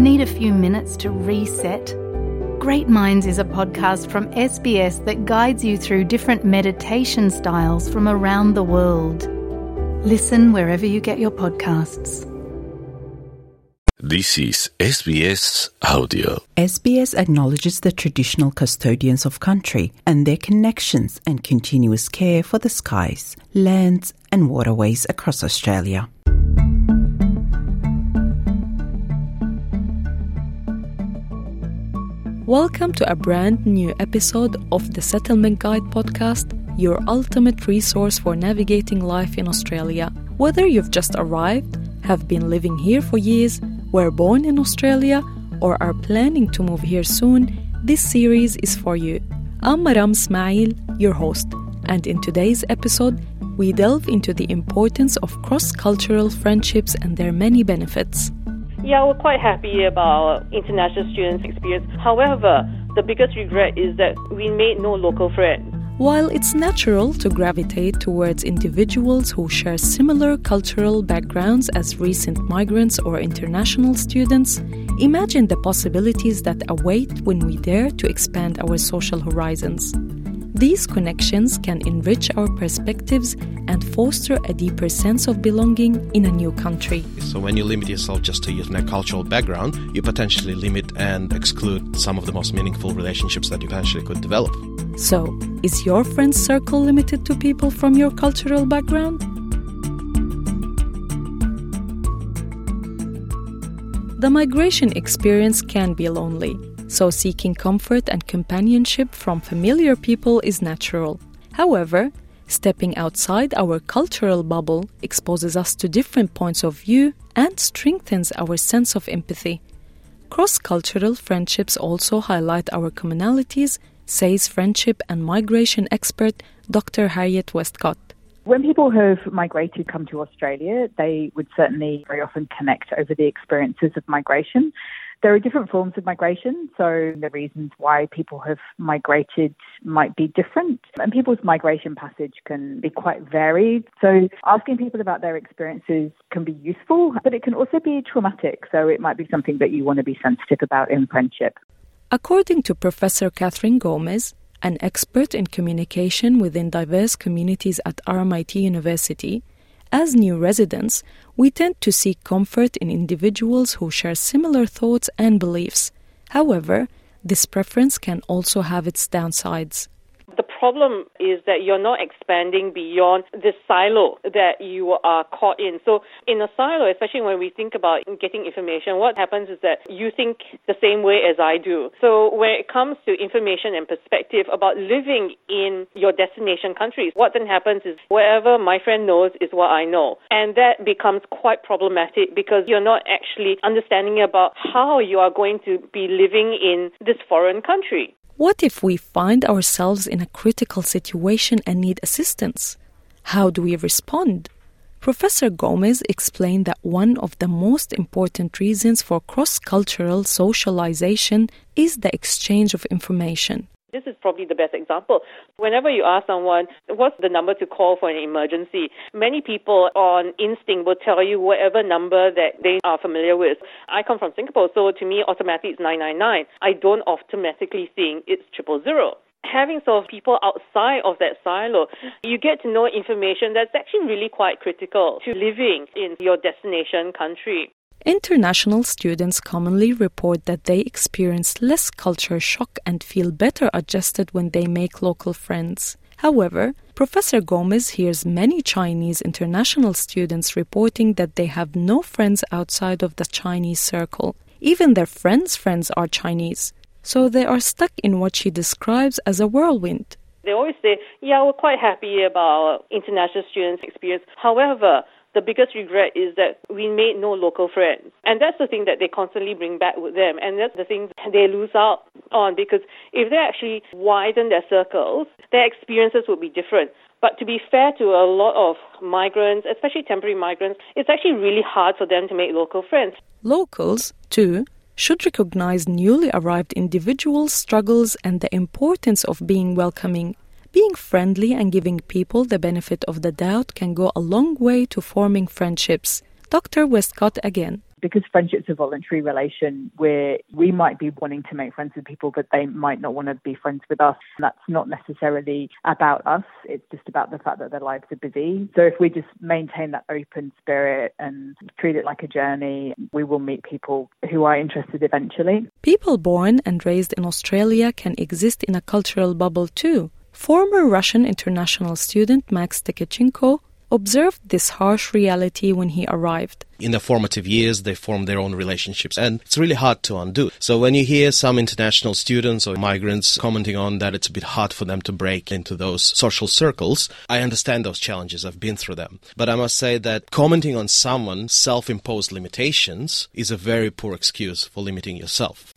Need a few minutes to reset? Great Minds is a podcast from SBS that guides you through different meditation styles from around the world. Listen wherever you get your podcasts. This is SBS Audio. SBS acknowledges the traditional custodians of country and their connections and continuous care for the skies, lands, and waterways across Australia. Welcome to a brand new episode of the Settlement Guide podcast, your ultimate resource for navigating life in Australia. Whether you've just arrived, have been living here for years, were born in Australia, or are planning to move here soon, this series is for you. I'm Maram Smail, your host, and in today's episode, we delve into the importance of cross cultural friendships and their many benefits. Yeah, we're quite happy about international students' experience. However, the biggest regret is that we made no local friends. While it's natural to gravitate towards individuals who share similar cultural backgrounds as recent migrants or international students, imagine the possibilities that await when we dare to expand our social horizons. These connections can enrich our perspectives and foster a deeper sense of belonging in a new country. So, when you limit yourself just to your cultural background, you potentially limit and exclude some of the most meaningful relationships that you potentially could develop. So, is your friend circle limited to people from your cultural background? The migration experience can be lonely, so seeking comfort and companionship from familiar people is natural. However, stepping outside our cultural bubble exposes us to different points of view and strengthens our sense of empathy. Cross cultural friendships also highlight our commonalities, says friendship and migration expert Dr. Harriet Westcott. When people who have migrated come to Australia, they would certainly very often connect over the experiences of migration. There are different forms of migration, so the reasons why people have migrated might be different, and people's migration passage can be quite varied. So, asking people about their experiences can be useful, but it can also be traumatic, so it might be something that you want to be sensitive about in friendship. According to Professor Catherine Gomes, an expert in communication within diverse communities at RMIT University, as new residents, we tend to seek comfort in individuals who share similar thoughts and beliefs. However, this preference can also have its downsides. Problem is that you're not expanding beyond the silo that you are caught in. So, in a silo, especially when we think about getting information, what happens is that you think the same way as I do. So, when it comes to information and perspective about living in your destination countries, what then happens is whatever my friend knows is what I know. And that becomes quite problematic because you're not actually understanding about how you are going to be living in this foreign country. What if we find ourselves in a critical situation and need assistance? How do we respond? Professor Gomes explained that one of the most important reasons for cross cultural socialization is the exchange of information. This is probably the best example. Whenever you ask someone, what's the number to call for an emergency, many people on instinct will tell you whatever number that they are familiar with. I come from Singapore, so to me, automatically it's 999. I don't automatically think it's triple zero having sort of people outside of that silo, you get to know information that's actually really quite critical to living in your destination country. International students commonly report that they experience less culture shock and feel better adjusted when they make local friends. However, Professor Gomes hears many Chinese international students reporting that they have no friends outside of the Chinese circle. Even their friends' friends are Chinese, so they are stuck in what she describes as a whirlwind. They always say, yeah, we're quite happy about international students' experience. However, the biggest regret is that we made no local friends. And that's the thing that they constantly bring back with them. And that's the thing they lose out on because if they actually widen their circles, their experiences would be different. But to be fair to a lot of migrants, especially temporary migrants, it's actually really hard for them to make local friends. Locals, too, should recognize newly arrived individuals' struggles and the importance of being welcoming being friendly and giving people the benefit of the doubt can go a long way to forming friendships. Dr. Westcott again. Because friendship's a voluntary relation where we might be wanting to make friends with people, but they might not want to be friends with us. That's not necessarily about us. It's just about the fact that their lives are busy. So if we just maintain that open spirit and treat it like a journey, we will meet people who are interested eventually. People born and raised in Australia can exist in a cultural bubble too. Former Russian international student Max Tekachenko observed this harsh reality when he arrived. In the formative years, they form their own relationships, and it's really hard to undo. So, when you hear some international students or migrants commenting on that it's a bit hard for them to break into those social circles, I understand those challenges. I've been through them. But I must say that commenting on someone's self imposed limitations is a very poor excuse for limiting yourself.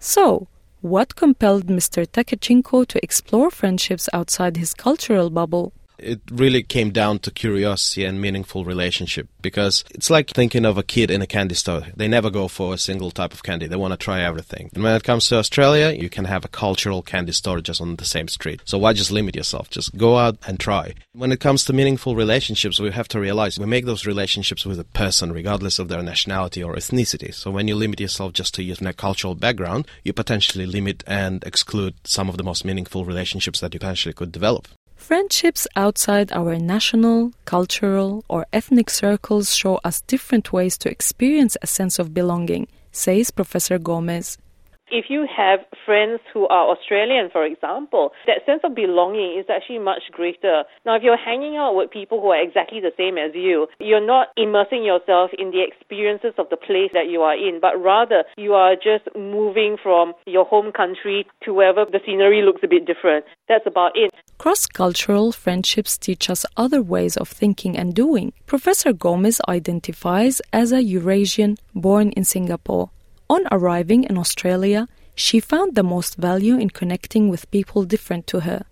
So, what compelled Mr. Tekachenko to explore friendships outside his cultural bubble? It really came down to curiosity and meaningful relationship because it's like thinking of a kid in a candy store. They never go for a single type of candy. They want to try everything. And when it comes to Australia, you can have a cultural candy store just on the same street. So why just limit yourself? Just go out and try. When it comes to meaningful relationships, we have to realize we make those relationships with a person regardless of their nationality or ethnicity. So when you limit yourself just to your cultural background, you potentially limit and exclude some of the most meaningful relationships that you potentially could develop. Friendships outside our national, cultural, or ethnic circles show us different ways to experience a sense of belonging, says Professor Gomes. If you have friends who are Australian, for example, that sense of belonging is actually much greater. Now, if you're hanging out with people who are exactly the same as you, you're not immersing yourself in the experiences of the place that you are in, but rather you are just moving from your home country to wherever the scenery looks a bit different. That's about it. Cross cultural friendships teach us other ways of thinking and doing. Professor Gomes identifies as a Eurasian born in Singapore. On arriving in Australia, she found the most value in connecting with people different to her.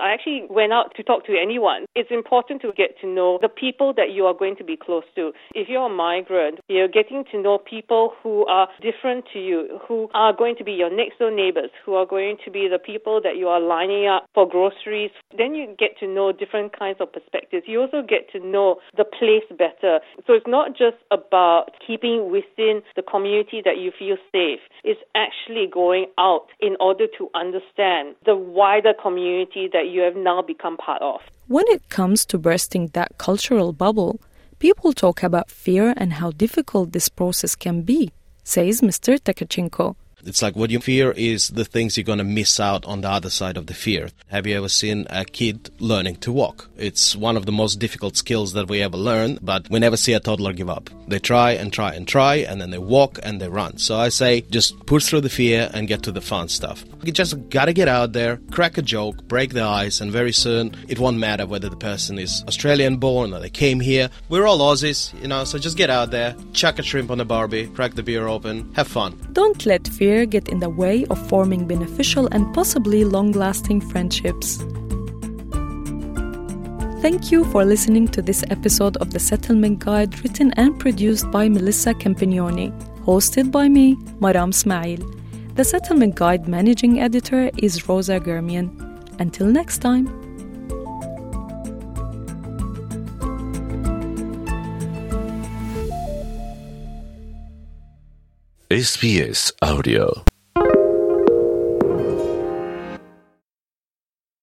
I actually went out to talk to anyone. It's important to get to know the people that you are going to be close to. If you're a migrant, you're getting to know people who are different to you, who are going to be your next door neighbors, who are going to be the people that you are lining up for groceries. Then you get to know different kinds of perspectives. You also get to know the place better. So it's not just about keeping within the community that you feel safe. It's actually going out in order to understand the wider community that you have now become part of. When it comes to bursting that cultural bubble, people talk about fear and how difficult this process can be, says Mr. Tekachenko. It's like what you fear is the things you're going to miss out on the other side of the fear. Have you ever seen a kid learning to walk? It's one of the most difficult skills that we ever learn, but we never see a toddler give up. They try and try and try, and then they walk and they run. So I say just push through the fear and get to the fun stuff. You just gotta get out there, crack a joke, break the ice, and very soon it won't matter whether the person is Australian born or they came here. We're all Aussies, you know, so just get out there, chuck a shrimp on a barbie, crack the beer open, have fun. Don't let fear fear get in the way of forming beneficial and possibly long lasting friendships. Thank you for listening to this episode of The Settlement Guide, written and produced by Melissa Compagnoni, hosted by me, Maram Smail. The Settlement Guide managing editor is Rosa Germian. Until next time. SBS Audio